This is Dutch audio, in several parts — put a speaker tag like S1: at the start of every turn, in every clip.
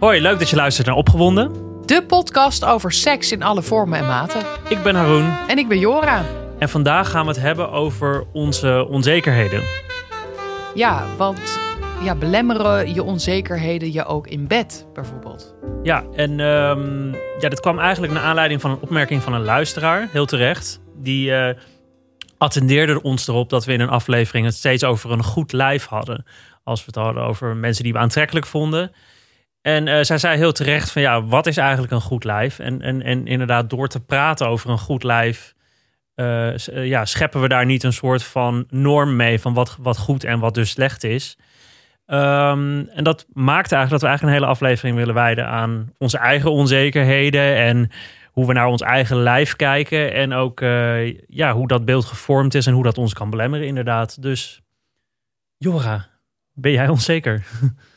S1: Hoi, leuk dat je luistert naar Opgewonden.
S2: De podcast over seks in alle vormen en maten.
S1: Ik ben Haroon
S2: En ik ben Jora.
S1: en vandaag gaan we het hebben over onze onzekerheden.
S2: Ja, want ja, belemmeren je onzekerheden je ook in bed, bijvoorbeeld?
S1: Ja, en ehm, ja, dit kwam eigenlijk naar aanleiding van een opmerking van een luisteraar, heel terecht. Die eh, attendeerde ons erop dat we in een aflevering het steeds over een goed lijf hadden. Als we het hadden over mensen die we aantrekkelijk vonden. En eh, zij zei heel terecht van ja, wat is eigenlijk een goed lijf? En, en, en inderdaad, door te praten over een goed lijf, eh, eh, ja, scheppen we daar niet een soort van norm mee van wat, wat goed en wat dus slecht is. Ehm, en dat maakt eigenlijk dat we eigenlijk een hele aflevering willen wijden aan onze eigen onzekerheden en hoe we naar ons eigen lijf kijken en ook ja, hoe dat beeld gevormd is en hoe dat ons kan belemmeren inderdaad. Dus Jora, ben jij onzeker?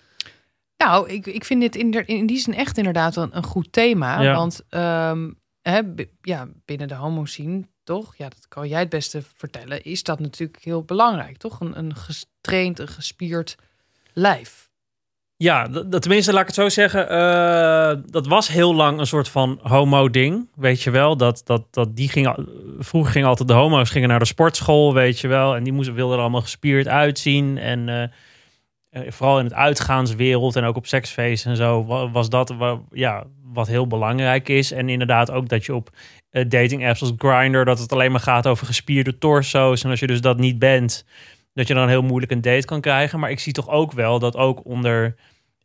S2: Nou, ik, ik vind dit in, in die zin echt inderdaad een, een goed thema.
S1: Ja.
S2: Want ehm, hè, ja, binnen de homo-scene, toch? Ja, dat kan jij het beste vertellen. Is dat natuurlijk heel belangrijk, toch? Een, een gestraind, een gespierd lijf.
S1: Ja, dat, tenminste, laat ik het zo zeggen. eh, dat was heel lang een soort van homo-ding. Weet je wel? Dat, dat, dat die ging, al- vroeger gingen altijd de homo's gingen naar de sportschool, weet je wel. En die moesten, wilden er allemaal gespierd uitzien. En eh, vooral in het uitgaanswereld en ook op seksfeesten en zo wa- was dat ja, wat heel belangrijk is. En inderdaad ook dat je op eh, dating apps als Grindr dat het alleen maar gaat over gespierde torso's. En als je dus dat niet bent, dat je dan heel moeilijk een date kan krijgen. Maar ik zie toch ook wel dat ook onder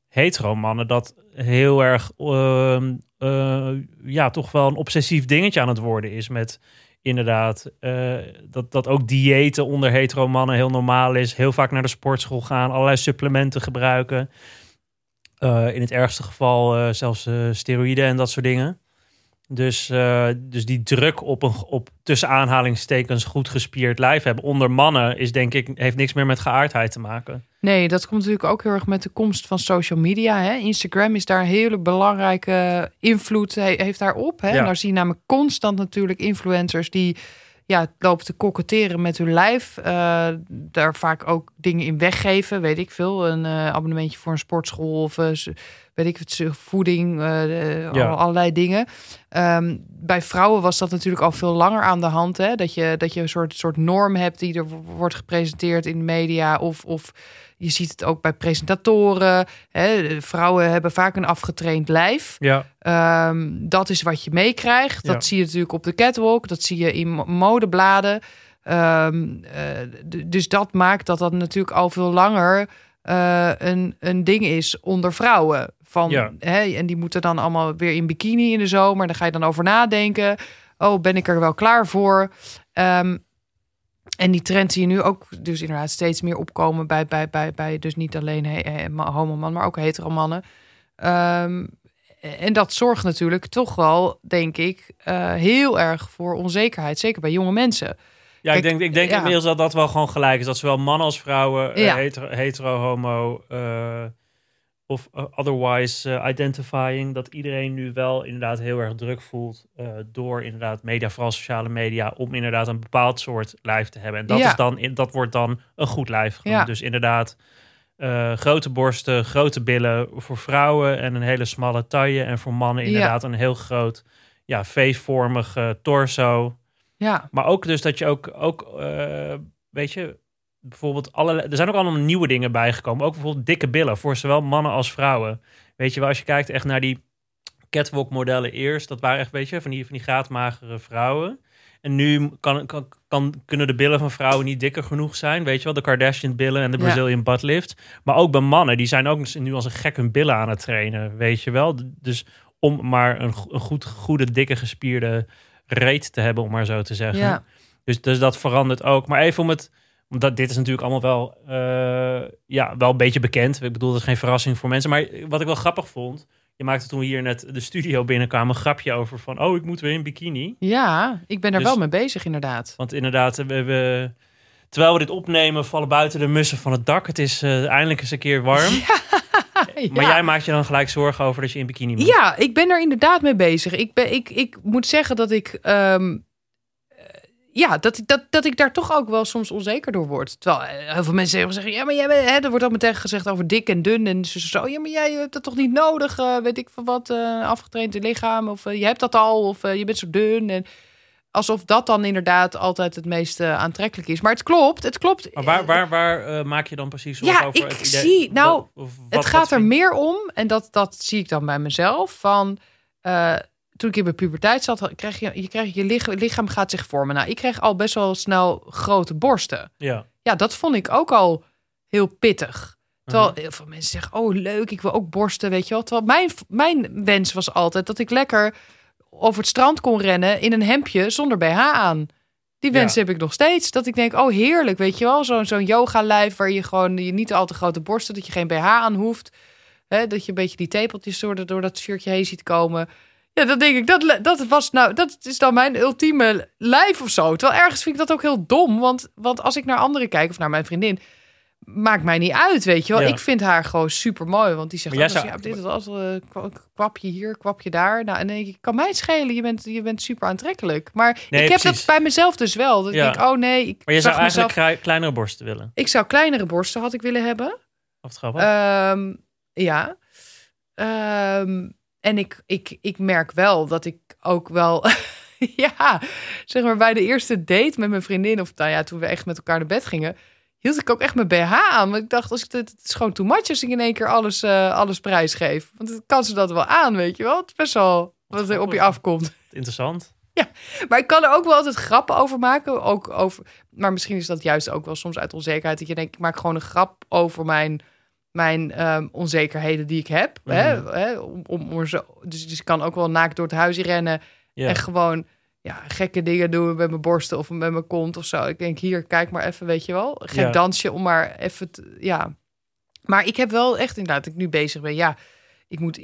S1: hetero mannen dat heel erg ehm, eh, ja, toch wel een obsessief dingetje aan het worden is met inderdaad eh, dat, dat ook diëten onder hetero mannen heel normaal is. Heel vaak naar de sportschool gaan, allerlei supplementen gebruiken. Eh, in het ergste geval eh, zelfs steroïden en dat soort dingen. Dus, dus die druk op een op tussen aanhalingstekens goed gespierd lijf hebben onder mannen is denk ik heeft niks meer met geaardheid te maken.
S2: Nee, dat komt natuurlijk ook heel erg met de komst van social media. Hè? Instagram is daar een hele belangrijke invloed, he- heeft daarop. Hè?
S1: Ja.
S2: En daar zie je namelijk constant natuurlijk influencers die ja, lopen te koketteren met hun lijf. eh, daar vaak ook dingen in weggeven, weet ik veel. Een eh, abonnementje voor een sportschool of eh, weet ik het, voeding, eh,
S1: Ja.
S2: allerlei dingen. Ehm, bij vrouwen was dat natuurlijk al veel langer aan de hand. Hè? Dat, je, dat je een soort, soort norm hebt die er wordt gepresenteerd in de media. Of, of je ziet het ook bij presentatoren. Hè? Vrouwen hebben vaak een afgetraind lijf.
S1: Ja,
S2: Ehm, dat is wat je meekrijgt. Dat
S1: Ja.
S2: zie je natuurlijk op de catwalk. Dat zie je in mo- modebladen. Ehm, eh, dus dat maakt dat dat natuurlijk al veel langer eh, een, een ding is onder vrouwen. Van,
S1: Ja.
S2: hè, en die moeten dan allemaal weer in bikini in de zomer. Daar ga je dan over nadenken. Oh, ben ik er wel klaar voor? Ehm, en die trend zie je nu ook dus inderdaad steeds meer opkomen bij, bij, bij, bij dus niet alleen he, he, ma- homoman, maar ook hetero mannen. Ehm, en dat zorgt natuurlijk toch wel, denk ik, eh, heel erg voor onzekerheid. Zeker bij jonge mensen.
S1: Ja
S2: Kijk,
S1: ik denk, ik denk
S2: ja.
S1: inmiddels dat dat wel gewoon gelijk is. Dat zowel mannen als vrouwen, eh,
S2: Ja.
S1: hetero, hetero, homo eh, of eh, otherwise identifying, dat iedereen nu wel inderdaad heel erg druk voelt door inderdaad media, vooral sociale media, om inderdaad een bepaald soort lijf te hebben. En dat,
S2: Ja.
S1: is dan, dat wordt dan een goed lijf genoemd.
S2: Ja.
S1: Dus inderdaad grote borsten, grote billen voor vrouwen en een hele smalle taille. En voor mannen
S2: Ja.
S1: inderdaad een heel groot, ja, V-vormig torso.
S2: Ja,
S1: Maar ook dus dat je ook, ook eh, weet je, bijvoorbeeld alle, er zijn ook allemaal nieuwe dingen bijgekomen. Ook bijvoorbeeld dikke billen voor zowel mannen als vrouwen. Weet je wel, als je kijkt echt naar die catwalk modellen eerst, dat waren echt, weet je, van die, van die graadmagere vrouwen. En nu kan, kan, kan, kunnen de billen van vrouwen niet dikker genoeg zijn. Weet je wel, de Kardashian billen en de
S2: Ja.
S1: Brazilian butt lift. Maar ook bij mannen, die zijn ook nu als een gek hun billen aan het trainen. Weet je wel. Dus om maar een, een goed, goede, dikke, gespierde reet te hebben, om maar zo te zeggen.
S2: ja.
S1: Dus, dus dat verandert ook. Maar even om het. Omdat dit is natuurlijk allemaal wel, eh, ja, wel een beetje bekend. Ik bedoel, dat is geen verrassing voor mensen. Maar wat ik wel grappig vond. Je maakte toen we hier net de studio binnenkwamen een grapje over van... oh, ik moet weer in bikini.
S2: ja ik ben er
S1: Dus-
S2: wel mee bezig, inderdaad.
S1: Want inderdaad, we, we, terwijl we dit opnemen... vallen buiten de mussen van het dak. Het is eh, eindelijk eens een keer warm.
S2: Ja.
S1: jij maakt je dan gelijk zorgen over dat je in bikini moet.
S2: Ja, ik ben er inderdaad mee bezig. Ik, ben, ik, ik moet zeggen dat ik. ehm, eh, ja, dat, dat, dat ik daar toch ook wel soms onzeker door word. Terwijl eh, heel veel mensen zeggen, ja, maar jij bent, hè, er wordt al meteen gezegd over dik en dun en zo, zo. Ja, maar jij hebt dat toch niet nodig, eh, weet ik van wat, eh afgetraind lichaam of je hebt dat al of je bent zo dun en alsof dat dan inderdaad altijd het meest eh, aantrekkelijk is. Maar het klopt, het klopt.
S1: Maar waar, waar, waar eh, maak je dan precies zorgen
S2: Ja,
S1: over
S2: ik
S1: het idee?
S2: zie- nou,
S1: Wat- wat-
S2: het gaat
S1: wat
S2: er meer om, en dat, dat zie ik dan bij mezelf, van eh, toen ik in mijn puberteit zat, krijg je, je, krijg je lichaam, lichaam gaat zich vormen. Nou, ik kreeg al best wel snel grote borsten.
S1: Ja.
S2: Ja, dat vond ik ook al heel pittig. Terwijl
S1: Mhm.
S2: heel veel mensen zeggen, oh leuk, ik wil ook borsten, weet je wel. Terwijl mijn, mijn wens was altijd dat ik lekker over het strand kon rennen in een hemdje zonder BH aan. Die wens
S1: Ja.
S2: heb ik nog steeds. Dat ik denk, oh heerlijk, weet je wel. Zo'n zo'n yoga-lijf waar je gewoon je niet al te grote borsten, dat je geen BH aan hoeft. Hè, dat je een beetje die tepeltjes door, de- door dat shirtje heen ziet komen. Ja, dat denk ik, dat, dat, was nou, dat is dan mijn ultieme lijf of zo. Terwijl ergens vind ik dat ook heel dom. Want, want als ik naar anderen kijk, of naar mijn vriendin, maakt mij niet uit, weet je wel.
S1: Ja.
S2: Ik vind haar gewoon super mooi. Want die zegt,
S1: jij
S2: ja, dit is als eh, kwa- kwapje hier, kwapje daar. Nou, en denk ik, kan mij het schelen. Je bent, je bent super aantrekkelijk. Maar
S1: Nee,
S2: ik heb
S1: precies.
S2: dat bij mezelf dus wel. Dat
S1: Ja.
S2: ik denk, oh nee, ik
S1: Maar je zou eigenlijk
S2: mezelf...
S1: kleinere borsten willen.
S2: Ik zou kleinere borsten had ik willen hebben.
S1: Of het grappig?
S2: Ehm, ja. Ehm, en ik, ik, ik merk wel dat ik ook wel. ja, zeg maar bij de eerste date met mijn vriendin. Of nou ja, toen we echt met elkaar naar bed gingen. Hield ik ook echt mijn BH aan. Want ik dacht, als ik dit, het is gewoon too much als ik in één keer alles, eh alles prijsgeef. Want dan kan ze dat wel aan, weet je wel. Het is best wel wat er op je afkomt.
S1: Interessant.
S2: Maar ik kan er ook wel altijd grappen over maken. Ook over, maar misschien is dat juist ook wel soms uit onzekerheid. Dat je denkt, ik maak gewoon een grap over mijn, mijn ehm, onzekerheden die ik heb. hè,
S1: Mhm.
S2: hè, om, om, om zo, dus, dus ik kan ook wel naakt door het huis rennen.
S1: Ja.
S2: En gewoon ja, gekke dingen doen met mijn borsten of met mijn kont of zo. Ik denk, hier, kijk maar even, weet je wel. Een gek
S1: Ja.
S2: dansje om maar even, te- ja. Maar ik heb wel echt inderdaad, ik nu bezig ben, ja. Ik moet,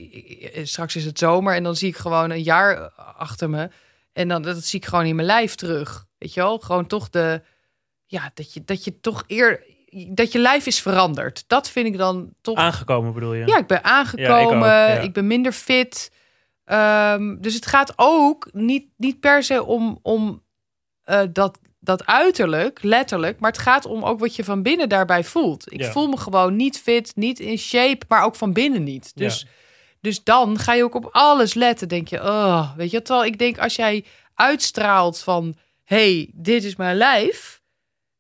S2: straks is het zomer en dan zie ik gewoon een jaar achter me. En dan dat zie ik gewoon in mijn lijf terug. Weet je wel? Gewoon toch de, ja, dat je, dat je toch eer, dat je lijf is veranderd. Dat vind ik dan toch
S1: Aangekomen bedoel je?
S2: ja, ik ben aangekomen.
S1: Ja, ik
S2: ik,
S1: ook, ja.
S2: ben minder fit. Ehm, dus het gaat ook niet, niet per se om, om eh, dat, dat uiterlijk, letterlijk. Maar het gaat om ook wat je van binnen daarbij voelt. Ik
S1: Ja.
S2: voel me gewoon niet fit, niet in shape, maar ook van binnen niet. Dus, dus dan ga je ook op alles letten. Denk je, oh, weet je, terwijl ik denk als jij uitstraalt van, hey, dit is mijn lijf.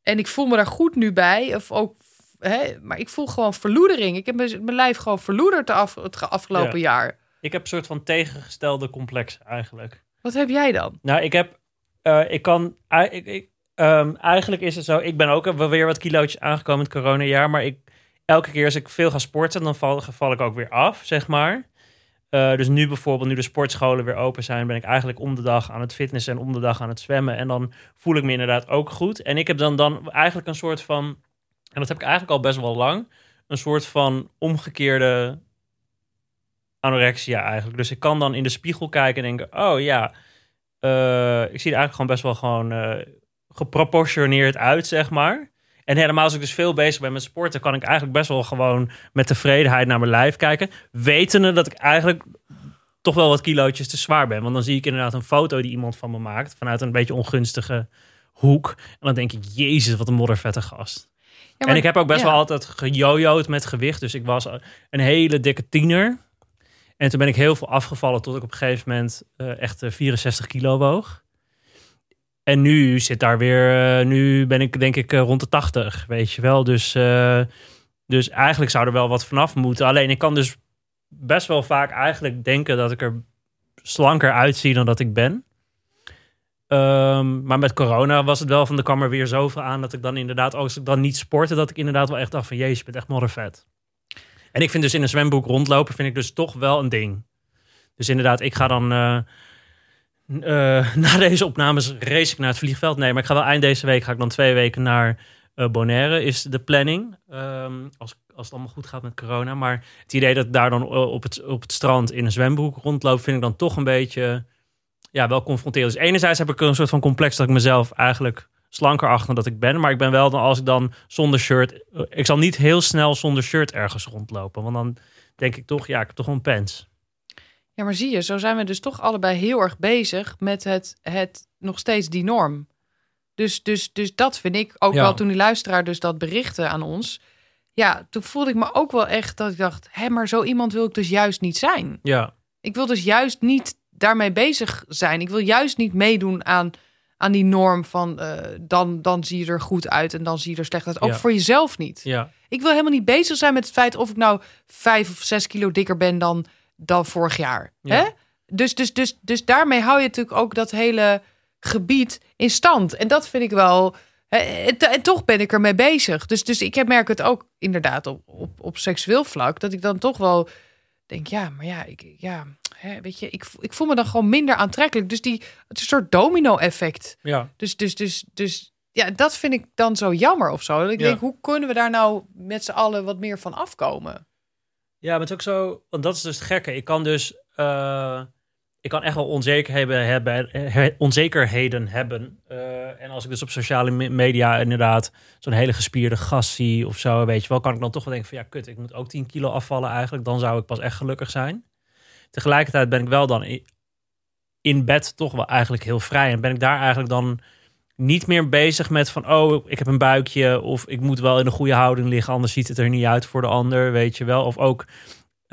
S2: En ik voel me daar goed nu bij. Of ook, hè, maar ik voel gewoon verloedering. Ik heb mijn mijn lijf gewoon verloederd de af, het ge- afgelopen jaar.
S1: Ik heb een soort van tegengestelde complex eigenlijk.
S2: Wat heb jij dan?
S1: Nou, ik heb, eh, ik kan, ik, ik, ehm, eigenlijk is het zo, ik ben ook wel weer wat kilootjes aangekomen in het coronajaar, maar ik, elke keer als ik veel ga sporten, dan val, val ik ook weer af, zeg maar. Eh, dus nu bijvoorbeeld, nu de sportscholen weer open zijn, ben ik eigenlijk om de dag aan het fitnessen en om de dag aan het zwemmen. En dan voel ik me inderdaad ook goed. En ik heb dan, dan eigenlijk een soort van, en dat heb ik eigenlijk al best wel lang, een soort van omgekeerde anorexia eigenlijk. Dus ik kan dan in de spiegel kijken en denken, oh ja, eh, ik zie er eigenlijk gewoon best wel gewoon eh, geproportioneerd uit, zeg maar. En helemaal als ik dus veel bezig ben met sporten, kan ik eigenlijk best wel gewoon met tevredenheid naar mijn lijf kijken. Wetende dat ik eigenlijk toch wel wat kilootjes te zwaar ben. Want dan zie ik inderdaad een foto die iemand van me maakt vanuit een beetje ongunstige hoek. En dan denk ik, jezus, wat een moddervette gast.
S2: Ja,
S1: en ik heb ook best
S2: ja.
S1: wel altijd gejojoed met gewicht. Dus ik was een hele dikke tiener. En toen ben ik heel veel afgevallen tot ik op een gegeven moment eh, echt eh, 64 kilo woog. En nu zit daar weer, eh, nu ben ik denk ik eh, rond de 80, weet je wel. Dus, eh, dus eigenlijk zou er wel wat vanaf moeten. Alleen ik kan dus best wel vaak eigenlijk denken dat ik er slanker uitzie dan dat ik ben. Ehm, maar met corona was het wel van, er kwam er weer zoveel aan dat ik dan inderdaad, als ik dan niet sportte, dat ik inderdaad wel echt dacht van, jezus, je bent echt moddervet. En ik vind dus in een zwembroek rondlopen, vind ik dus toch wel een ding. Dus inderdaad, ik ga dan eh, eh, na deze opnames race ik naar het vliegveld. Nee, maar ik ga wel eind deze week, ga ik dan twee weken naar eh, Bonaire, is de planning. Ehm, als, als het allemaal goed gaat met corona. Maar het idee dat ik daar dan op het, op het strand in een zwembroek rondloop, vind ik dan toch een beetje, ja, wel confronterend. Dus enerzijds heb ik een soort van complex dat ik mezelf eigenlijk slanker achter dat ik ben. Maar ik ben wel dan, als ik dan zonder shirt, eh, ik zal niet heel snel zonder shirt ergens rondlopen. Want dan denk ik toch, ja, ik heb toch een pens.
S2: Ja, maar zie je, zo zijn we dus toch allebei heel erg bezig met het, het nog steeds die norm. Dus, dus, dus dat vind ik ook
S1: Ja.
S2: wel toen die luisteraar dus dat berichtte aan ons. Ja, toen voelde ik me ook wel echt dat ik dacht, hé, maar zo iemand wil ik dus juist niet zijn.
S1: Ja,
S2: Ik wil dus juist niet daarmee bezig zijn. Ik wil juist niet meedoen aan, aan die norm van eh, dan, dan zie je er goed uit en dan zie je er slecht uit. Ook
S1: Ja.
S2: voor jezelf niet.
S1: ja,
S2: Ik wil helemaal niet bezig zijn met het feit of ik nou vijf of zes kilo dikker ben dan, dan vorig jaar.
S1: Ja.
S2: Hè? Dus, dus, dus, dus daarmee hou je natuurlijk ook dat hele gebied in stand. En dat vind ik wel. En, en toch ben ik ermee bezig. Dus, dus ik heb- merk het ook inderdaad op, op, op seksueel vlak. Dat ik dan toch wel denk, ja, maar ja, ik, ja hè, weet je, ik, ik voel me dan gewoon minder aantrekkelijk. Dus die, het is een soort domino-effect.
S1: ja.
S2: Dus, dus, dus, dus ja, dat vind ik dan zo jammer of zo. Ik
S1: Ja.
S2: denk, hoe kunnen we daar nou met z'n allen wat meer van afkomen?
S1: Ja, maar het is ook zo, want dat is dus het gekke. Ik kan dus, eh, ik kan echt wel onzekerheden hebben, he- onzekerheden hebben. Eh, en als ik dus op sociale me- media inderdaad zo'n hele gespierde gast zie of zo, weet je wel, kan ik dan toch wel denken van ja, kut, ik moet ook 10 kilo afvallen eigenlijk. Dan zou ik pas echt gelukkig zijn. Tegelijkertijd ben ik wel dan in bed toch wel eigenlijk heel vrij. En ben ik daar eigenlijk dan niet meer bezig met van oh, ik heb een buikje of ik moet wel in een goede houding liggen, anders ziet het er niet uit voor de ander, weet je wel. Of ook,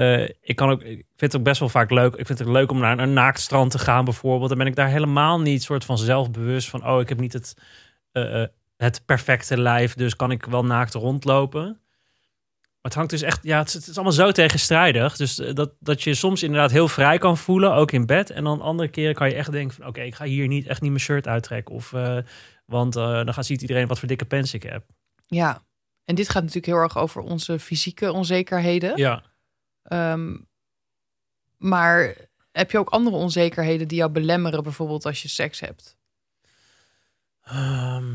S1: eh, ik kan ook, ik vind het ook best wel vaak leuk. Ik vind het leuk om naar een naaktstrand te gaan bijvoorbeeld. Dan ben ik daar helemaal niet soort van zelfbewust van oh, ik heb niet het, eh, eh, het perfecte lijf, dus kan ik wel naakt rondlopen. Maar het hangt dus echt, ja, het is, het is allemaal zo tegenstrijdig. Dus dat, dat je soms inderdaad heel vrij kan voelen, ook in bed. En dan andere keren kan je echt denken van, oké, ik ga hier niet echt niet mijn shirt uittrekken. Of, want dan gaat, ziet iedereen wat voor dikke pens ik heb.
S2: Ja, en dit gaat natuurlijk heel erg over onze fysieke onzekerheden.
S1: Ja.
S2: Ehm, maar heb je ook andere onzekerheden die jou belemmeren, bijvoorbeeld als je seks hebt?
S1: Ehm,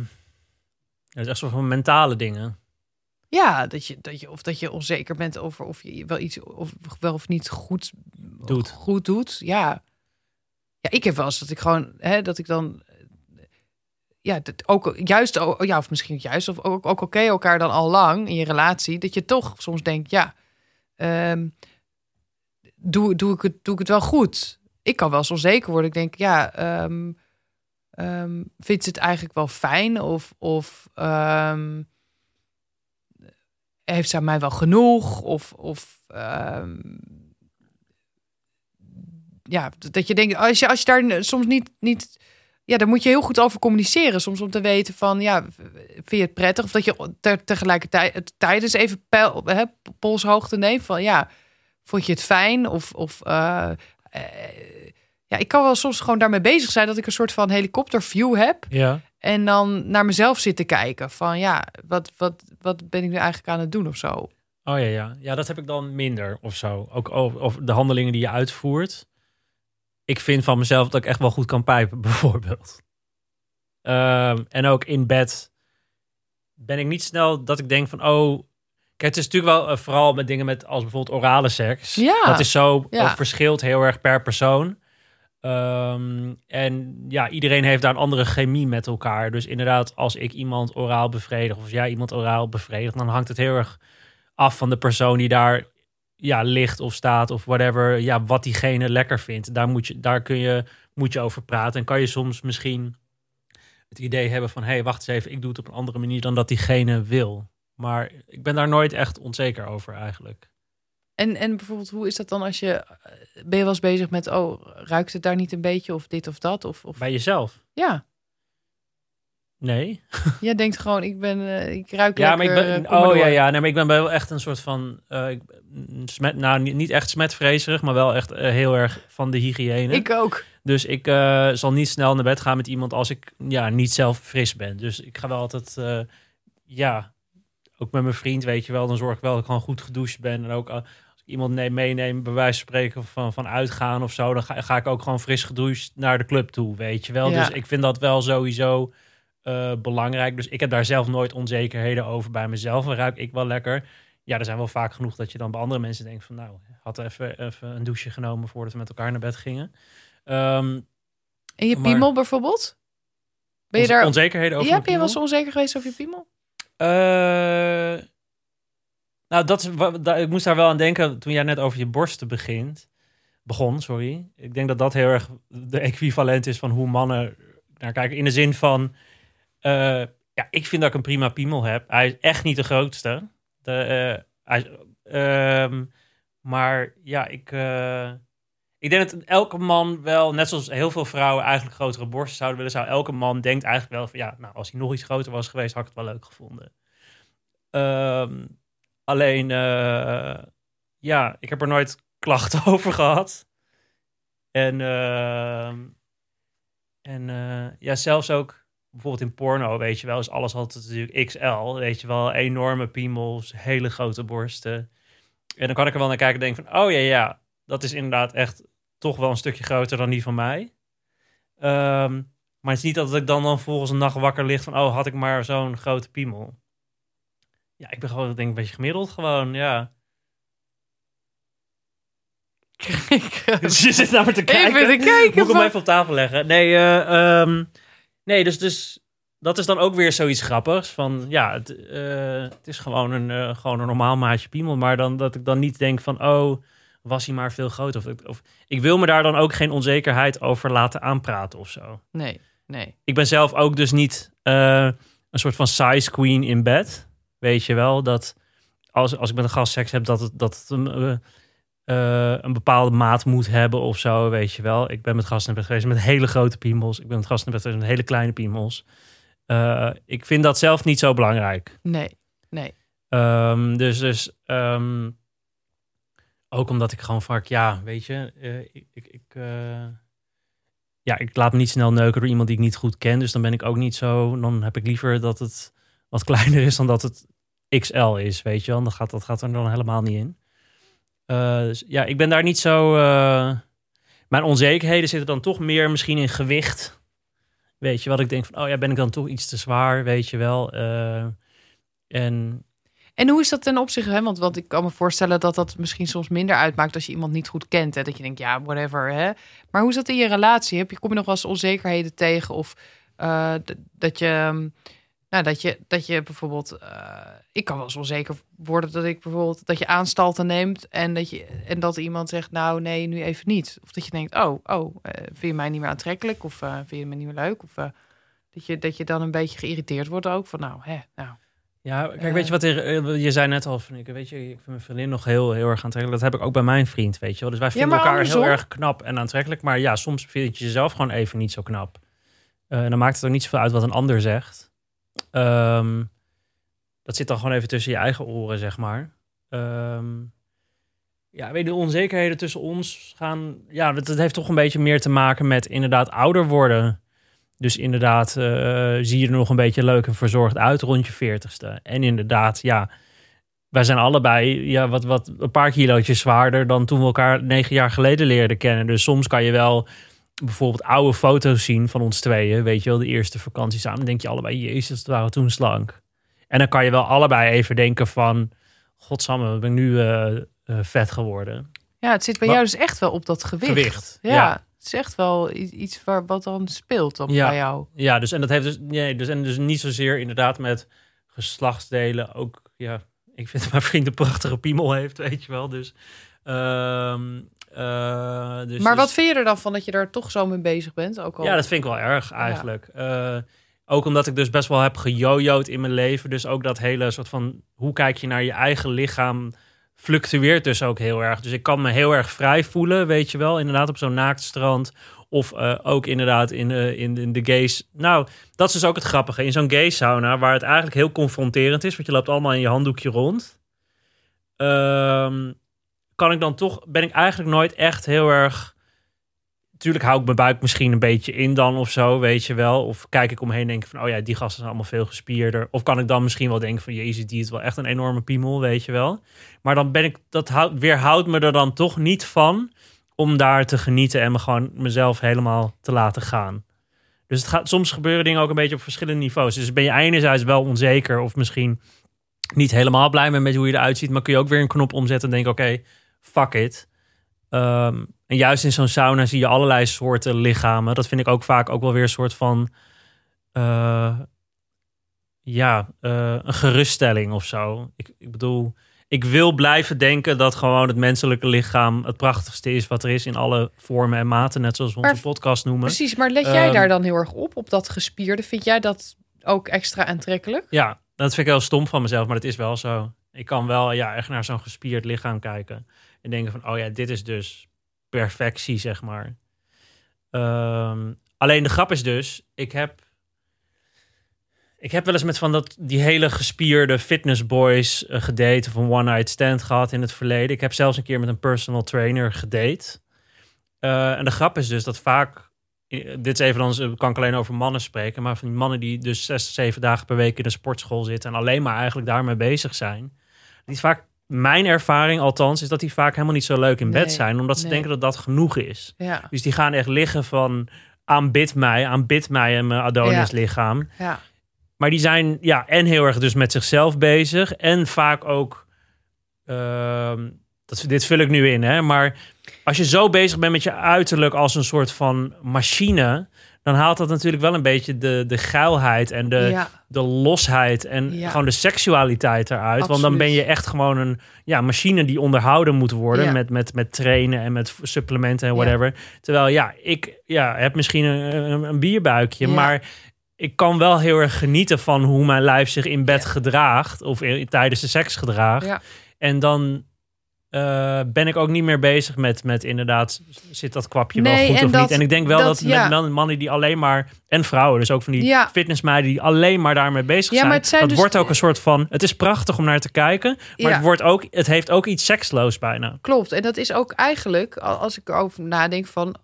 S1: dat is echt soort van mentale dingen.
S2: Ja, dat je, dat je, of dat je onzeker bent over of je wel iets of wel of niet goed
S1: Doet.
S2: Goed doet. Ja. Ja, ik heb wel eens dat ik gewoon, hè, dat ik dan. Ja, dat ook juist, ja, of misschien juist, of ook, ook oké elkaar dan al lang in je relatie, dat je toch soms denkt, ja, ehm, doe, doe, ik het, doe ik het wel goed? Ik kan wel eens onzeker worden. Ik denk, ja, ehm ehm, vindt ze het eigenlijk wel fijn? Of, of heeft ze aan mij wel genoeg? Of, of ja, dat je denkt, als je, als je daar soms niet, niet, ja, daar moet je heel goed over communiceren. Soms om te weten van, ja, vind je het prettig? Of dat je ter, tegelijkertijd het tijdens even pijl, hè, polshoogte neemt van, ja, vond je het fijn? Of, of eh, eh, ja, ik kan wel soms gewoon daarmee bezig zijn dat ik een soort van helikopterview heb.
S1: Ja.
S2: En dan naar mezelf zitten kijken van, ja, wat, wat, wat ben ik nu eigenlijk aan het doen of zo?
S1: Oh ja, ja. Ja, dat heb ik dan minder of zo. Ook over de handelingen die je uitvoert. Ik vind van mezelf dat ik echt wel goed kan pijpen, bijvoorbeeld. Ehm, en ook in bed ben ik niet snel dat ik denk van, oh... Kijk, het is natuurlijk wel eh, vooral met dingen met als bijvoorbeeld orale seks.
S2: Ja.
S1: Dat is zo,
S2: Ja.
S1: dat verschilt heel erg per persoon. Ehm, en ja, iedereen heeft daar een andere chemie met elkaar. Dus inderdaad, als ik iemand oraal bevredig of jij iemand oraal bevredigt, dan hangt het heel erg af van de persoon die daar ja, ligt of staat of whatever. Ja, wat diegene lekker vindt. Daar, moet je, daar kun je, moet je over praten. En kan je soms misschien het idee hebben van... hé, hey, wacht eens even, ik doe het op een andere manier dan dat diegene wil. Maar ik ben daar nooit echt onzeker over eigenlijk.
S2: En, en bijvoorbeeld, hoe is dat dan als je, eh, ben je wel eens bezig met, oh, ruikt het daar niet een beetje of dit of dat? Of, of...
S1: Bij jezelf?
S2: Ja,
S1: Nee.
S2: jij denkt gewoon, ik ben, eh, ik ruik
S1: Ja,
S2: lekker.
S1: maar ik ben,
S2: eh,
S1: oh ja, ja, nee, maar ik ben wel echt een soort van, eh, ik, mm, smet, nou niet, echt smetvrezerig, maar wel echt heel erg van de hygiëne.
S2: Ik ook.
S1: Dus ik zal niet snel naar bed gaan met iemand als ik ja, niet zelf fris ben. Dus ik ga wel altijd, ja, ook met mijn vriend, weet je wel, dan zorg ik wel dat ik gewoon goed gedoucht ben. En ook als ik iemand neem, meeneem, bij wijze van spreken van, van uitgaan of zo, dan ga, ga ik ook gewoon fris gedoucht naar de club toe, weet je wel.
S2: Ja.
S1: Dus ik vind dat wel sowieso eh, belangrijk. Dus ik heb daar zelf nooit onzekerheden over bij mezelf. En ruik ik wel lekker. Ja, er zijn wel vaak genoeg dat je dan bij andere mensen denkt van... nou, had even, even een douche genomen voordat we met elkaar naar bed gingen. Ehm,
S2: En je
S1: Maar-
S2: piemel bijvoorbeeld? Ben je
S1: Onze-
S2: daar...
S1: Onzekerheden over
S2: Ja, ben je wel eens onzeker geweest over je piemel?
S1: Eh, nou, dat is, ik moest daar wel aan denken toen jij net over je borsten begint. Begon, sorry. Ik denk dat dat heel erg de equivalent is van hoe mannen naar kijken. In de zin van, Eh, ja, ik vind dat ik een prima piemel heb. Hij is echt niet de grootste. De, eh, hij, ehm, maar ja, ik, eh, ik denk dat elke man wel, net zoals heel veel vrouwen eigenlijk grotere borsten zouden willen, zou elke man denkt eigenlijk wel van ja, nou, als hij nog iets groter was geweest, had ik het wel leuk gevonden. Ehm, alleen, ja, ik heb er nooit klachten over gehad. En, ehm, en ja, zelfs ook bijvoorbeeld in porno, weet je wel, is alles altijd natuurlijk XL. Weet je wel, enorme piemels, hele grote borsten. En dan kan ik er wel naar kijken en denk van, oh ja, ja, dat is inderdaad echt toch wel een stukje groter dan die van mij. Ehm, maar het is niet dat ik dan, dan volgens een nacht wakker ligt van, oh, had ik maar zo'n grote piemel. Ja, ik ben gewoon, denk ik, een beetje gemiddeld gewoon, ja. Dus je zit naar me te kijken.
S2: Even te kijken.
S1: Moet ik hem
S2: van-
S1: even op tafel leggen? Nee, ehm, nee dus, dus dat is dan ook weer zoiets grappigs. Van ja, het, eh, het is gewoon een, eh, gewoon een normaal maatje piemel. Maar dan, dat ik dan niet denk van, oh, was hij maar veel groter. Of, ik- of, ik wil me daar dan ook geen onzekerheid over laten aanpraten of zo.
S2: Nee, nee.
S1: Ik ben zelf ook dus niet eh, een soort van size queen in bed. Weet je wel, dat als, als ik met een gast seks heb, dat het, dat het een, eh, een bepaalde maat moet hebben of zo, weet je wel. Ik ben met gasten in bed geweest met hele grote piemels. Ik ben met gasten in bed geweest met hele kleine piemels. Eh, ik vind dat zelf niet zo belangrijk.
S2: Nee, nee.
S1: Ehm, dus dus ehm, ook omdat ik gewoon vaak, ja, weet je, eh, ik, ik, ik, ja, ik laat me niet snel neuken door iemand die ik niet goed ken. Dus dan ben ik ook niet zo, dan heb ik liever dat het wat kleiner is dan dat het XL is, weet je wel. Dan gaat, dat gaat er dan helemaal niet in. Eh, dus ja, ik ben daar niet zo. eh, mijn onzekerheden zitten dan toch meer misschien in gewicht. Weet je wat ik denk van, oh ja, ben ik dan toch iets te zwaar, weet je wel. Eh, en
S2: En hoe is dat ten opzichte, hè? Want, want ik kan me voorstellen dat dat misschien soms minder uitmaakt als je iemand niet goed kent. Hè? Dat je denkt, ja, whatever. Hè? Maar hoe is dat in je relatie? Heb je, kom je nog wel eens onzekerheden tegen? Of dat je, ehm, nou, dat je, dat je bijvoorbeeld, eh, ik kan wel eens onzeker worden dat ik bijvoorbeeld, dat je aanstalten neemt en dat, je, en dat iemand zegt, nou nee, nu even niet. Of dat je denkt, oh, oh, eh, vind je mij niet meer aantrekkelijk? Of eh, vind je me niet meer leuk? Of dat, je, dat je dan een beetje geïrriteerd wordt ook van, nou, hè, nou.
S1: Ja, kijk, weet je wat er, je zei net al van ik weet je, ik vind mijn vriendin nog heel, heel erg aantrekkelijk. Dat heb ik ook bij mijn vriend, weet je wel. Dus wij vinden elkaar
S2: andersom?
S1: heel erg knap en aantrekkelijk. Maar ja, soms vind je jezelf gewoon even niet zo knap. En dan maakt het ook niet zoveel uit wat een ander zegt. Ehm, dat zit dan gewoon even tussen je eigen oren, zeg maar. Ehm, ja, weet je, de onzekerheden tussen ons gaan... Ja, dat, heeft toch een beetje meer te maken met inderdaad ouder worden. Dus inderdaad, eh, zie je er nog een beetje leuk en verzorgd uit rond je veertigste. En inderdaad, ja, wij zijn allebei ja, wat, wat een paar kilootjes zwaarder dan toen we elkaar negen jaar geleden leerden kennen. Dus soms kan je wel bijvoorbeeld oude foto's zien van ons tweeën. Weet je wel, de eerste vakantie samen. Dan denk je allebei, jezus, het waren toen slank. En dan kan je wel allebei even denken van, godsamme, ik ben nu eh, eh, vet geworden.
S2: Ja, het zit bij
S1: Maar-
S2: jou dus echt wel op dat gewicht.
S1: Gewicht,
S2: Ja,
S1: ja.
S2: het is echt wel iets waar, wat dan speelt dan
S1: Ja.
S2: bij jou.
S1: Ja, dus en dat heeft dus, nee, dus, en dus niet zozeer inderdaad met geslachtsdelen. Ook, ja, ik vind dat mijn vriend een prachtige piemel heeft, weet je wel. Dus, ehm, eh, dus
S2: maar
S1: dus-
S2: wat vind je er dan van dat je daar toch zo mee bezig bent? Ook al...
S1: Ja, dat vind ik wel erg eigenlijk. Eh, ook omdat ik dus best wel heb gejojoed in mijn leven. Dus ook dat hele soort van... Hoe kijk je naar je eigen lichaam... fluctueert dus ook heel erg. Dus ik kan me heel erg vrij voelen, weet je wel. Inderdaad op zo'n naaktstrand. Of eh, ook inderdaad in, eh, in, in de gays. Nou, dat is dus ook het grappige. In zo'n gay sauna, waar het eigenlijk heel confronterend is... want je loopt allemaal in je handdoekje rond... Ehm, kan ik dan toch... ben ik eigenlijk nooit echt heel erg... Tuurlijk hou ik mijn buik misschien een beetje in dan of zo, weet je wel. Of kijk ik omheen en denk van, oh ja, die gasten zijn allemaal veel gespierder. Of kan ik dan misschien wel denken van, jezus, die is wel echt een enorme piemel, weet je wel. Maar dan ben ik, dat houdt, weerhoudt me er dan toch niet van om daar te genieten en me gewoon mezelf helemaal te laten gaan. Dus het gaat, soms gebeuren dingen ook een beetje op verschillende niveaus. Dus ben je enerzijds wel onzeker of misschien niet helemaal blij met hoe je eruit ziet, maar kun je ook weer een knop omzetten en denken, oké, fuck it. Ehm, en juist in zo'n sauna zie je allerlei soorten lichamen. Dat vind ik ook vaak ook wel weer een soort van... eh, ja, eh, een geruststelling of zo. Ik, ik bedoel, ik wil blijven denken dat gewoon het menselijke lichaam het prachtigste is wat er is in alle vormen en maten. Net zoals we onze podcast noemen.
S2: Precies, maar let jij
S1: Ehm,
S2: daar dan heel erg op, op dat gespierde? Vind jij dat ook extra aantrekkelijk.
S1: Ja, dat vind ik heel stom van mezelf, maar het is wel zo. Ik kan wel ja, echt naar zo'n gespierd lichaam kijken. En denken van, oh ja, dit is dus perfectie, zeg maar. Ehm, alleen de grap is dus, ik heb... Ik heb wel eens met van dat, die hele gespierde fitnessboys uh, gedate... of een one-night stand gehad in het verleden. Ik heb zelfs een keer met een personal trainer gedate. Uh, en de grap is dus dat vaak dit is even dan kan ik alleen over mannen spreken, maar van die mannen die dus zes, zeven dagen per week in de sportschool zitten en alleen maar eigenlijk daarmee bezig zijn. Die vaak, mijn ervaring althans, is dat die vaak helemaal niet zo leuk in bed zijn, omdat ze denken dat dat genoeg is.
S2: Ja.
S1: Dus die gaan echt liggen van aanbid mij, aanbid mij en mijn Adonis lichaam.
S2: Ja.
S1: Maar die zijn ja, en heel erg dus met zichzelf bezig en vaak ook, uh, dat, dit vul ik nu in, hè, maar als je zo bezig bent met je uiterlijk als een soort van machine, dan haalt dat natuurlijk wel een beetje de, de geilheid en de,
S2: Ja.
S1: de losheid en
S2: Ja.
S1: gewoon de seksualiteit eruit. Want dan ben je echt gewoon een ja, machine die onderhouden moet worden
S2: Ja.
S1: met, met, met trainen en met supplementen en whatever. Terwijl ja, ik ja, heb misschien een, een, bierbuikje, maar ik kan wel heel erg genieten van hoe mijn lijf zich in bed gedraagt of in- tijdens de seks gedraagt. En dan eh, ben ik ook niet meer bezig met, met inderdaad, zit dat kwapje wel goed of
S2: dat-
S1: niet? En ik denk wel dat,
S2: dat- ja.
S1: met man- mannen die alleen maar, en vrouwen, dus ook van die
S2: Ja.
S1: fitnessmeiden die alleen maar daarmee bezig
S2: Ja,
S1: zijn.
S2: maar het zijn
S1: dat
S2: dus-
S1: wordt ook een soort van, het is prachtig om naar te kijken, maar het, wordt ook, het heeft ook iets seksloos bijna.
S2: Klopt. En dat is ook eigenlijk, al- als ik erover nadenk van...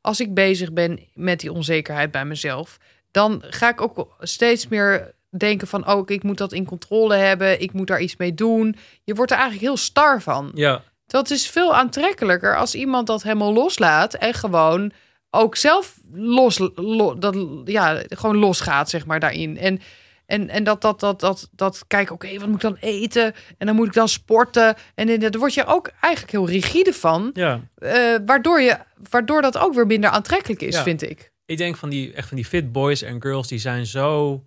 S2: als ik bezig ben met die onzekerheid bij mezelf... dan ga ik ook steeds meer denken van... oh, ik moet dat in controle hebben. Ik moet daar iets mee doen. Je wordt er eigenlijk heel star van.
S1: Ja.
S2: Dat is veel aantrekkelijker als iemand dat helemaal loslaat... en gewoon ook zelf los, lo- dat, ja, gewoon losgaat, zeg maar, daarin. En... En, en dat, dat, dat, dat, dat kijk, oké, wat moet ik dan eten? En dan moet ik dan sporten. En daar word je ook eigenlijk heel rigide van.
S1: ja.
S2: eh, waardoor, je, waardoor dat ook weer minder aantrekkelijk is,
S1: Ja.
S2: vind ik.
S1: Ik denk van die, echt van die fit boys en girls, die zijn zo,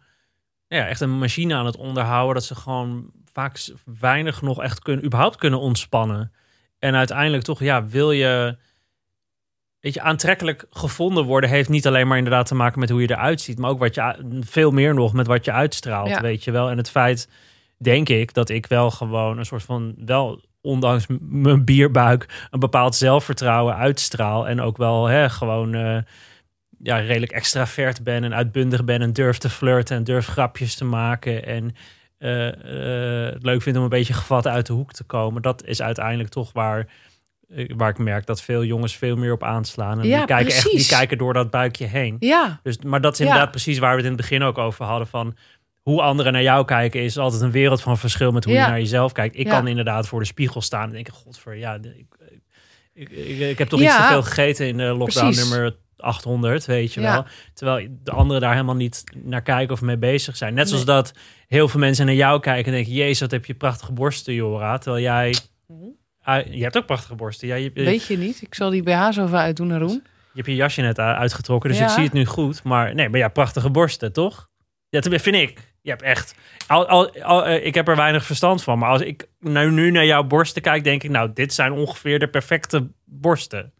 S1: ja, echt een machine aan het onderhouden, dat ze gewoon vaak weinig nog echt kunnen, überhaupt kunnen ontspannen. En uiteindelijk toch, ja, wil je, weet je, aantrekkelijk gevonden worden, heeft niet alleen maar inderdaad te maken met hoe je eruit ziet, maar ook wat je, veel meer nog met wat je uitstraalt,
S2: Ja.
S1: weet je wel. En het feit, denk ik, dat ik wel gewoon een soort van, wel ondanks mijn bierbuik, een bepaald zelfvertrouwen uitstraal. En ook wel hè, gewoon eh, ja, redelijk extravert ben en uitbundig ben en durf te flirten en durf grapjes te maken. En het leuk vind om een beetje gevat uit de hoek te komen. Dat is uiteindelijk toch waar, eh, waar ik merk dat veel jongens veel meer op aanslaan. En
S2: Ja,
S1: die kijken echt, die kijken door dat buikje heen.
S2: Ja,
S1: Dus, maar dat is
S2: Ja.
S1: inderdaad precies waar we het in het begin ook over hadden. Van hoe anderen naar jou kijken is altijd een wereld van verschil met hoe
S2: Ja.
S1: je naar jezelf kijkt. Ik
S2: Ja.
S1: kan inderdaad voor de spiegel staan en denken: Godver, ja, ik, ik, ik, ik heb toch
S2: Ja.
S1: iets te veel gegeten in de lockdown
S2: Precies.
S1: nummer 800, weet je
S2: Ja.
S1: wel. Terwijl de anderen daar helemaal niet naar kijken of mee bezig zijn. Net zoals
S2: Nee.
S1: dat heel veel mensen naar jou kijken en denken: Jezus, wat heb je prachtige borsten, Jora. Terwijl jij. Ah, je hebt ook prachtige borsten. Ja, je,
S2: weet je niet. Ik zal die BH zo even uitdoen, Haroon.
S1: je hebt je jasje net uitgetrokken, dus
S2: Ja.
S1: ik zie het nu goed. Maar nee, maar ja, prachtige borsten, toch? Ja, dat vind ik. Je hebt echt... Al, al, al, eh, ik heb er weinig verstand van. Maar als ik nou, nu naar jouw borsten kijk, denk ik... Nou, dit zijn ongeveer de perfecte borsten.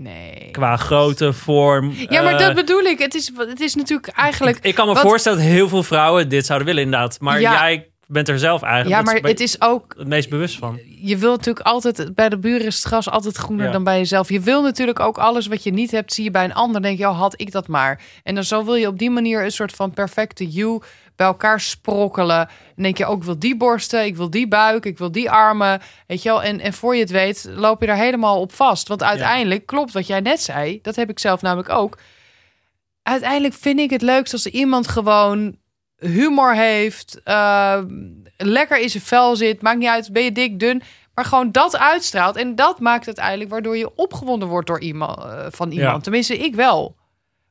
S2: Nee.
S1: Qua grootte, vorm.
S2: Ja, maar
S1: eh,
S2: dat bedoel ik. Het is, het is natuurlijk eigenlijk...
S1: Ik kan me
S2: wat-
S1: voorstellen dat heel veel vrouwen dit zouden willen, inderdaad. Maar
S2: Ja.
S1: jij bent er zelf eigenlijk
S2: Ja, maar
S1: het,
S2: is ook...
S1: het meest bewust van.
S2: Je wil natuurlijk altijd... Bij de buren is het gras altijd groener
S1: Ja.
S2: dan bij jezelf. Je wil natuurlijk ook alles wat je niet hebt, zie je bij een ander. denk je, oh, had ik dat maar. En dan zo wil je op die manier een soort van perfecte you bij elkaar sprokkelen. En denk je ook, ik wil die borsten, ik wil die buik, ik wil die armen. Weet je wel? En, en voor je het weet, loop je daar helemaal op vast. Want uiteindelijk klopt wat jij net zei. Dat heb ik zelf namelijk ook. Uiteindelijk vind ik het leukst als iemand gewoon humor heeft, eh, lekker in zijn vel zit. Maakt niet uit, ben je dik, dun. Maar gewoon dat uitstraalt. En dat maakt uiteindelijk waardoor je opgewonden wordt door iemand, eh, van iemand.
S1: Ja.
S2: Tenminste, ik wel.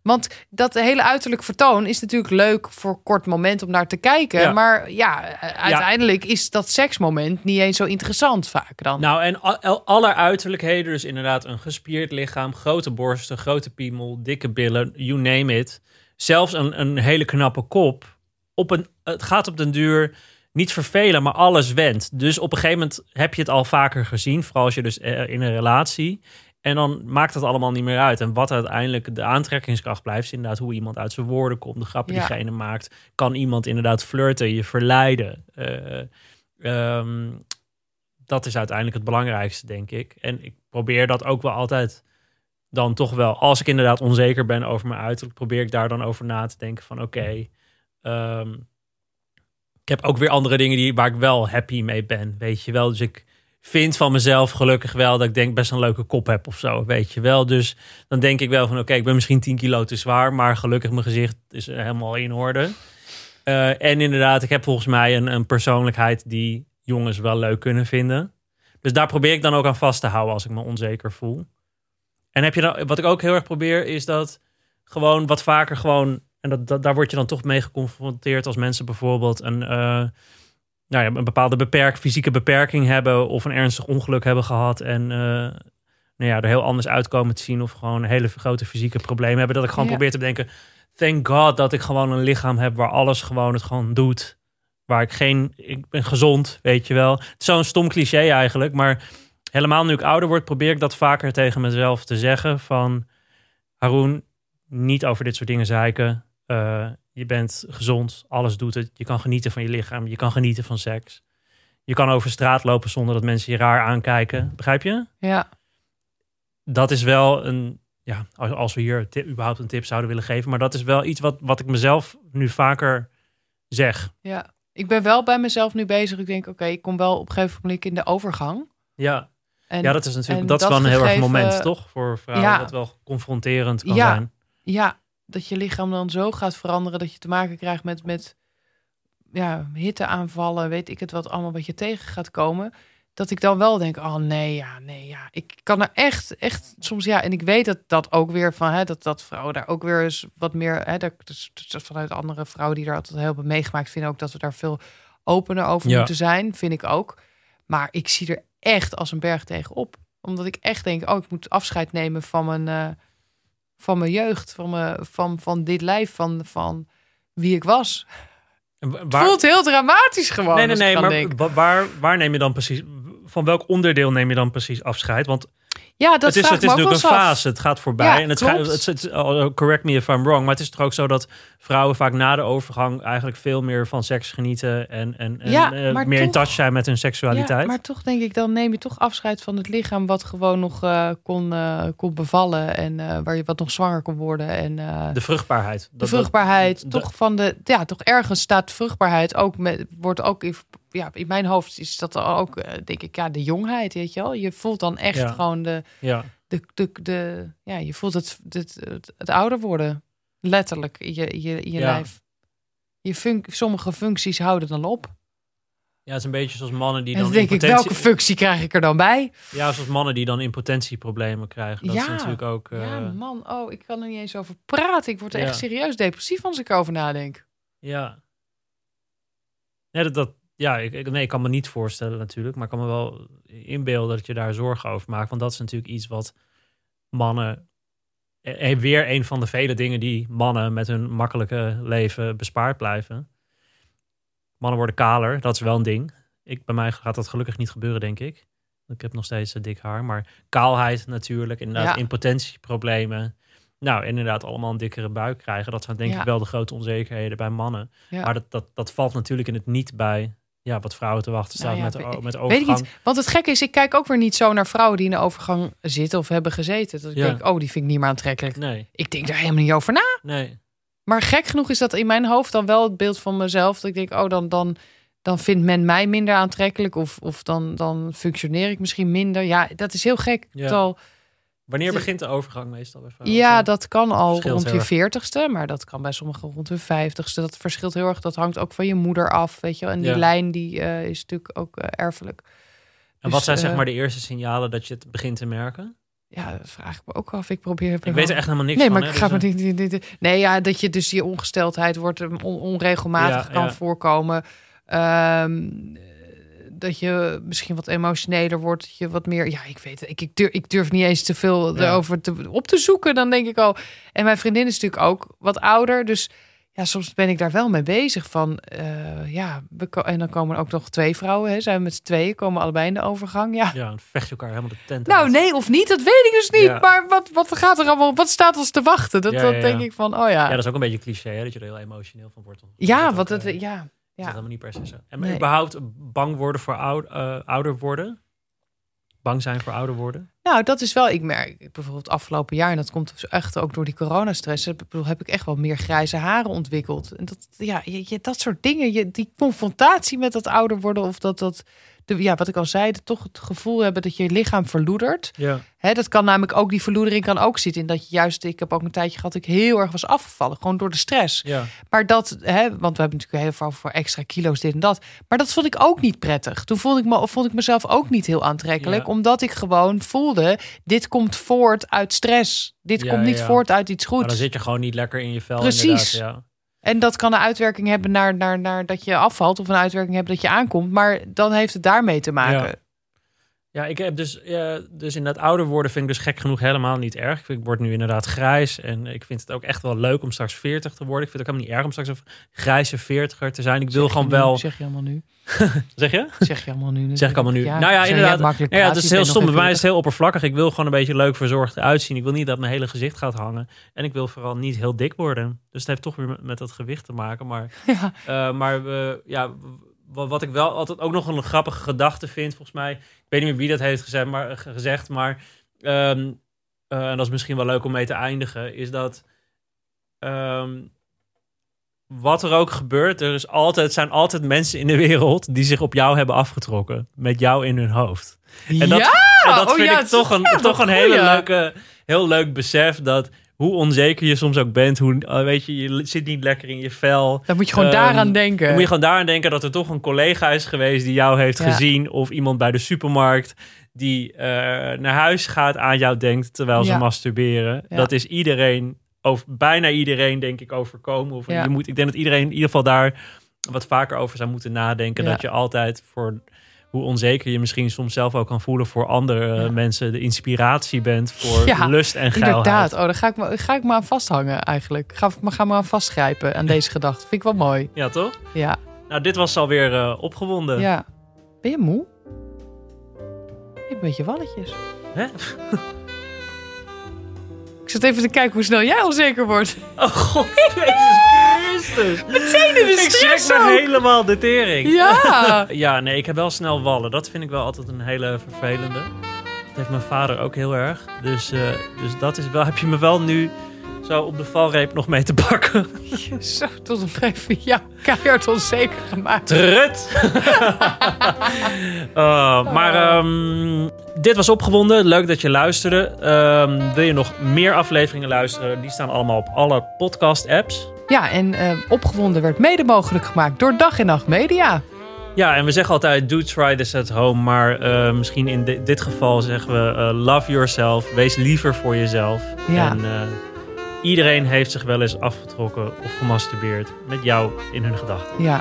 S2: Want dat hele uiterlijk vertoon is natuurlijk leuk voor kort moment om naar te kijken.
S1: Ja.
S2: Maar ja, uiteindelijk is dat seksmoment niet eens zo interessant vaak dan.
S1: Nou, en al- al- alle uiterlijkheden, dus inderdaad een gespierd lichaam, grote borsten, grote piemel, dikke billen, you name it. Zelfs een, een hele knappe kop. Op een, het gaat op den duur niet vervelen, maar alles wendt. Dus op een gegeven moment heb je het al vaker gezien, vooral als je dus eh, in een relatie. En dan maakt het allemaal niet meer uit. En wat uiteindelijk de aantrekkingskracht blijft, is inderdaad hoe iemand uit zijn woorden komt, de grappen
S2: Ja.
S1: diegene maakt. Kan iemand inderdaad flirten, je verleiden? Eh, ehm, dat is uiteindelijk het belangrijkste, denk ik. En ik probeer dat ook wel altijd dan toch wel, als ik inderdaad onzeker ben over mijn uiterlijk, probeer ik daar dan over na te denken van oké, ehm, ik heb ook weer andere dingen die, waar ik wel happy mee ben, weet je wel. Dus ik vind van mezelf gelukkig wel dat ik denk best een leuke kop heb of zo, weet je wel. Dus dan denk ik wel van oké, ik ben misschien 10 kilo te zwaar, maar gelukkig mijn gezicht is helemaal in orde. Eh, en inderdaad, ik heb volgens mij een, een persoonlijkheid die jongens wel leuk kunnen vinden. Dus daar probeer ik dan ook aan vast te houden als ik me onzeker voel. En heb je dan, wat ik ook heel erg probeer, is dat gewoon wat vaker gewoon. En dat, daar word je dan toch mee geconfronteerd als mensen bijvoorbeeld een, eh, nou ja, een bepaalde beperk, fysieke beperking hebben of een ernstig ongeluk hebben gehad. En eh, nou ja, er heel anders uitkomen te zien of gewoon hele grote fysieke problemen hebben. Dat ik gewoon
S2: Ja.
S1: probeer te denken, thank God dat ik gewoon een lichaam heb waar alles gewoon het gewoon doet. Waar ik geen, ik ben gezond, weet je wel. Het is zo'n stom cliché eigenlijk, maar helemaal nu ik ouder word, probeer ik dat vaker tegen mezelf te zeggen. Van Haroon, niet over dit soort dingen zeiken. Eh, je bent gezond, alles doet het. Je kan genieten van je lichaam, je kan genieten van seks. Je kan over straat lopen zonder dat mensen je raar aankijken. Begrijp je?
S2: Ja,
S1: Dat is wel een, ja, als, als we hier überhaupt een tip zouden willen geven. Maar dat is wel iets wat, wat ik mezelf nu vaker zeg.
S2: ja. Ik ben wel bij mezelf nu bezig. Ik denk, oké, ik kom wel op een gegeven moment in de overgang.
S1: Ja,
S2: En,
S1: ja dat is natuurlijk dat is wel een heel erg moment, toch? Voor vrouwen
S2: Ja.
S1: dat wel confronterend kan
S2: Ja.
S1: zijn.
S2: Ja, dat je lichaam dan zo gaat veranderen dat je te maken krijgt met, met ja, hitteaanvallen, weet ik het wat allemaal wat je tegen gaat komen. Dat ik dan wel denk, oh nee, ja, nee, ja. Ik kan er echt, echt soms, ja. En ik weet dat dat ook weer van, hè, dat, dat vrouwen daar ook weer eens wat meer, hè, dat, dus, dus vanuit andere vrouwen die daar altijd heel hebben meegemaakt, vinden ook dat we daar veel opener over
S1: Ja.
S2: moeten zijn, vind ik ook. Maar ik zie er echt als een berg tegenop. Omdat ik echt denk, oh, ik moet afscheid nemen van mijn, eh, van mijn jeugd, van, mijn, van, van dit lijf, van, van wie ik was. Het voelt heel dramatisch gewoon.
S1: nee, nee, nee, maar
S2: denk.
S1: waar, waar neem je dan precies, van welk onderdeel neem je dan precies afscheid? Want
S2: Ja, dat
S1: het is, het is natuurlijk een
S2: af.
S1: fase, het gaat voorbij.
S2: Ja,
S1: en het, het, het- oh, correct me if I'm wrong, maar het is toch ook zo dat vrouwen vaak na de overgang eigenlijk veel meer van seks genieten en, en, en
S2: Ja,
S1: eh, meer in touch zijn met hun seksualiteit.
S2: Ja, maar toch denk ik, dan neem je toch afscheid van het lichaam wat gewoon nog eh, kon, eh, kon bevallen. En waar je wat nog zwanger kon worden. En
S1: de vruchtbaarheid.
S2: de
S1: Dat-
S2: vruchtbaarheid,
S1: dat-
S2: toch van de, ja, toch ergens staat vruchtbaarheid ook met, wordt ook in, ja, in mijn hoofd is dat ook, denk ik, ja, de jongheid, weet je wel. Je voelt dan echt
S1: Ja.
S2: gewoon de,
S1: ja.
S2: de, de, de, ja, je voelt het, het, het, het ouder worden, letterlijk je, je, je
S1: Ja.
S2: lijf. Je sommige functies houden dan op.
S1: ja, het is een beetje zoals mannen die
S2: en
S1: dan
S2: dan denk ik, welke functie krijg ik er dan bij?
S1: Ja, zoals mannen die dan impotentieproblemen krijgen. Dat is
S2: Ja.
S1: natuurlijk ook... eh,
S2: Ja, man, oh, ik kan er niet eens over praten. Ik word er
S1: Ja.
S2: echt serieus depressief als ik erover nadenk.
S1: Ja. Ja, dat, dat, ja ik, ik- nee, ik kan me niet voorstellen natuurlijk. Maar ik kan me wel inbeelden dat je daar zorgen over maakt. Want dat is natuurlijk iets wat mannen... eh, eh, weer een van de vele dingen die mannen met hun makkelijke leven bespaard blijven. Mannen worden kaler, dat is wel een ding. Ik, bij mij gaat dat gelukkig niet gebeuren, denk ik. Ik heb nog steeds eh, dik haar. Maar kaalheid natuurlijk, inderdaad,
S2: Ja.
S1: impotentieproblemen. Nou, inderdaad, allemaal een dikkere buik krijgen. Dat zijn denk
S2: Ja.
S1: ik wel de grote onzekerheden bij mannen.
S2: Ja.
S1: Maar dat, dat, dat valt natuurlijk in het niet bij ja, wat vrouwen te wachten staat
S2: Nou ja,
S1: met, de, met de
S2: Weet ik
S1: overgang.
S2: niet. Want het gekke is, ik kijk ook weer niet zo naar vrouwen die in de overgang zitten of hebben gezeten. Dat ik
S1: Ja.
S2: denk, oh, die vind ik niet meer aantrekkelijk.
S1: Nee,
S2: Ik denk daar helemaal niet over na.
S1: nee.
S2: Maar gek genoeg is dat in mijn hoofd dan wel het beeld van mezelf. Dat ik denk, oh, dan, dan, dan vindt men mij minder aantrekkelijk. Of, of dan, dan functioneer ik misschien minder. Ja, dat is heel gek.
S1: Ja.
S2: Terwijl,
S1: Wanneer begint de overgang meestal bij vrouwen?
S2: ja, dat kan al
S1: Verschilt
S2: rond je veertigste. Maar dat kan bij sommigen rond hun vijftigste. Dat verschilt heel erg. Dat hangt ook van je moeder af, weet je wel. En die
S1: Ja.
S2: lijn die eh, is natuurlijk ook eh, erfelijk.
S1: En wat
S2: Dus,
S1: zijn zeg
S2: eh,
S1: maar de eerste signalen dat je het begint te merken?
S2: Ja, dat vraag ik me ook af. Ik probeer...
S1: Ik weet er echt helemaal niks
S2: Nee,
S1: van.
S2: maar
S1: hè,
S2: ik ga
S1: dus,
S2: me
S1: eh,
S2: niet, Nee, ja, dat je dus die ongesteldheid wordt on- onregelmatig
S1: Ja,
S2: kan
S1: ja.
S2: voorkomen. Ehm, eh, dat je misschien wat emotioneler wordt. Dat je wat meer. Ja, ik weet het. Ik, ik, durf, ik durf niet eens te veel
S1: Ja.
S2: erover te, op te zoeken. Dan denk ik al. En mijn vriendin is natuurlijk ook wat ouder. Dus ja, soms ben ik daar wel mee bezig van, eh, ja, we en dan komen er ook nog twee vrouwen, hè, zijn we met z'n tweeën, komen allebei in de overgang. Ja,
S1: Ja, dan vecht je elkaar helemaal de tent
S2: nou
S1: uit.
S2: nee of niet, dat weet ik dus niet.
S1: Ja.
S2: Maar wat, wat gaat er allemaal, wat staat ons te wachten? Dat,
S1: Ja,
S2: dat denk ik van, oh ja.
S1: Ja, dat is ook een beetje cliché, hè, dat je er heel emotioneel van wordt.
S2: Ja, wat het, ja.
S1: Is
S2: Ja.
S1: dat helemaal niet per se zo. En
S2: Nee.
S1: überhaupt bang worden voor oud, eh, ouder worden? Bang zijn voor ouder worden?
S2: Nou, dat is wel, ik merk bijvoorbeeld afgelopen jaar, en dat komt dus echt ook door die coronastress, heb ik echt wel meer grijze haren ontwikkeld. En dat, ja, je, je- dat soort dingen, je, die confrontatie met dat ouder worden, of dat, dat de, ja, wat ik al zei, toch het gevoel hebben dat je lichaam verloedert.
S1: Ja.
S2: Hè, dat kan namelijk ook, die verloedering kan ook zitten in dat je juist, ik heb ook een tijdje gehad, dat ik heel erg was afgevallen, gewoon door de stress.
S1: Ja.
S2: Maar dat, hè, want we hebben natuurlijk heel veel voor extra kilo's, dit en dat. Maar dat vond ik ook niet prettig. Toen vond ik, me, vond ik mezelf ook niet heel aantrekkelijk.
S1: Ja.
S2: Omdat ik gewoon voelde, dit komt voort uit stress. Dit
S1: Ja,
S2: komt niet
S1: ja.
S2: voort uit iets
S1: Maar
S2: goeds.
S1: dan zit je gewoon niet lekker in je vel.
S2: Precies.
S1: inderdaad,
S2: En dat kan een uitwerking hebben naar, naar, naar dat je afvalt. Of een uitwerking hebben dat je aankomt. Maar dan heeft het daarmee te maken.
S1: Ja. Ja, ik heb dus, ja, dus inderdaad ouder worden vind ik dus gek genoeg helemaal niet erg. Ik, vind- ik word nu inderdaad grijs en ik vind het ook echt wel leuk om straks 40 te worden. Ik vind het ook helemaal niet erg om straks een grijze veertiger te zijn. Ik wil gewoon
S2: nu,
S1: wel...
S2: Zeg je allemaal nu.
S1: Zeg je?
S2: Zeg je allemaal nu.
S1: Zeg ik allemaal nu. Nou ja,
S2: zeg jij
S1: inderdaad. Ja, ja, het is heel stom. Bij mij is het heel oppervlakkig. Ik wil gewoon een beetje leuk verzorgd uitzien. Ik wil niet dat mijn hele gezicht gaat hangen. En ik wil vooral niet heel dik worden. Dus het heeft toch weer met, dat gewicht te maken. Maar,
S2: 40. Ja.
S1: eh, maar we, ja, wat, ik wel altijd ook nog een grappige gedachte vind, volgens mij. Ik weet niet meer wie dat heeft gezegd, maar, gezegd, maar ehm, eh, en dat is misschien wel leuk om mee te eindigen, is dat ehm, wat er ook gebeurt, er is altijd, zijn altijd mensen in de wereld die zich op jou hebben afgetrokken. Met jou in hun hoofd. En dat,
S2: ja!
S1: en dat
S2: oh
S1: vind
S2: ja,
S1: ik toch een,
S2: ja,
S1: toch een hele leuke, heel leuk besef dat hoe onzeker je soms ook bent, hoe, eh, weet je, je zit niet lekker in je vel.
S2: Dan moet je gewoon
S1: Ehm,
S2: daaraan denken.
S1: Dan moet je gewoon daaraan denken dat er toch een collega is geweest die jou heeft
S2: Ja.
S1: gezien. Of iemand bij de supermarkt die eh, naar huis gaat aan jou denkt terwijl ze
S2: Ja.
S1: masturberen.
S2: Ja.
S1: Dat is iedereen, over, bijna iedereen denk ik overkomen. Of
S2: Ja.
S1: je moet, ik denk dat iedereen in ieder geval daar wat vaker over zou moeten nadenken. Dat je altijd voor hoe onzeker je misschien soms zelf ook kan voelen voor andere
S2: Ja.
S1: mensen. De inspiratie bent voor
S2: Ja,
S1: lust en geilheid.
S2: Inderdaad. Oh, daar ga ik, me, ga ik me aan vasthangen eigenlijk. Ga, ga me aan vastgrijpen aan deze gedachte. Vind ik wel mooi.
S1: Ja, toch?
S2: Ja.
S1: Nou, dit was alweer eh opgewonden.
S2: ja. Ben je moe? Ik heb een beetje walletjes.
S1: Hè?
S2: Ik zat even te kijken hoe snel jij onzeker wordt.
S1: Oh god,
S2: Meteen in de
S1: Ik schrik
S2: stress
S1: me helemaal de tering.
S2: Ja.
S1: Ja, nee, ik heb wel snel wallen. Dat vind ik wel altijd een hele vervelende. Dat heeft mijn vader ook heel erg. Dus, eh, dus dat is wel, heb je me wel nu zo op de valreep nog mee te pakken.
S2: Zo, tot een even jou keihard onzeker gemaakt.
S1: Trut! Uh, maar ehm, dit was opgewonden. Leuk dat je luisterde. Ehm, wil je nog meer afleveringen luisteren? Die staan allemaal op alle podcast-apps.
S2: Ja, en eh, opgewonden werd mede mogelijk gemaakt door Dag en Nacht Media.
S1: Ja, en we zeggen altijd do try this at home. Maar eh, misschien in di- dit geval zeggen we eh, love yourself. Wees liever voor jezelf.
S2: Ja.
S1: En iedereen heeft zich wel eens afgetrokken of gemasturbeerd met jou in hun gedachten.
S2: Ja,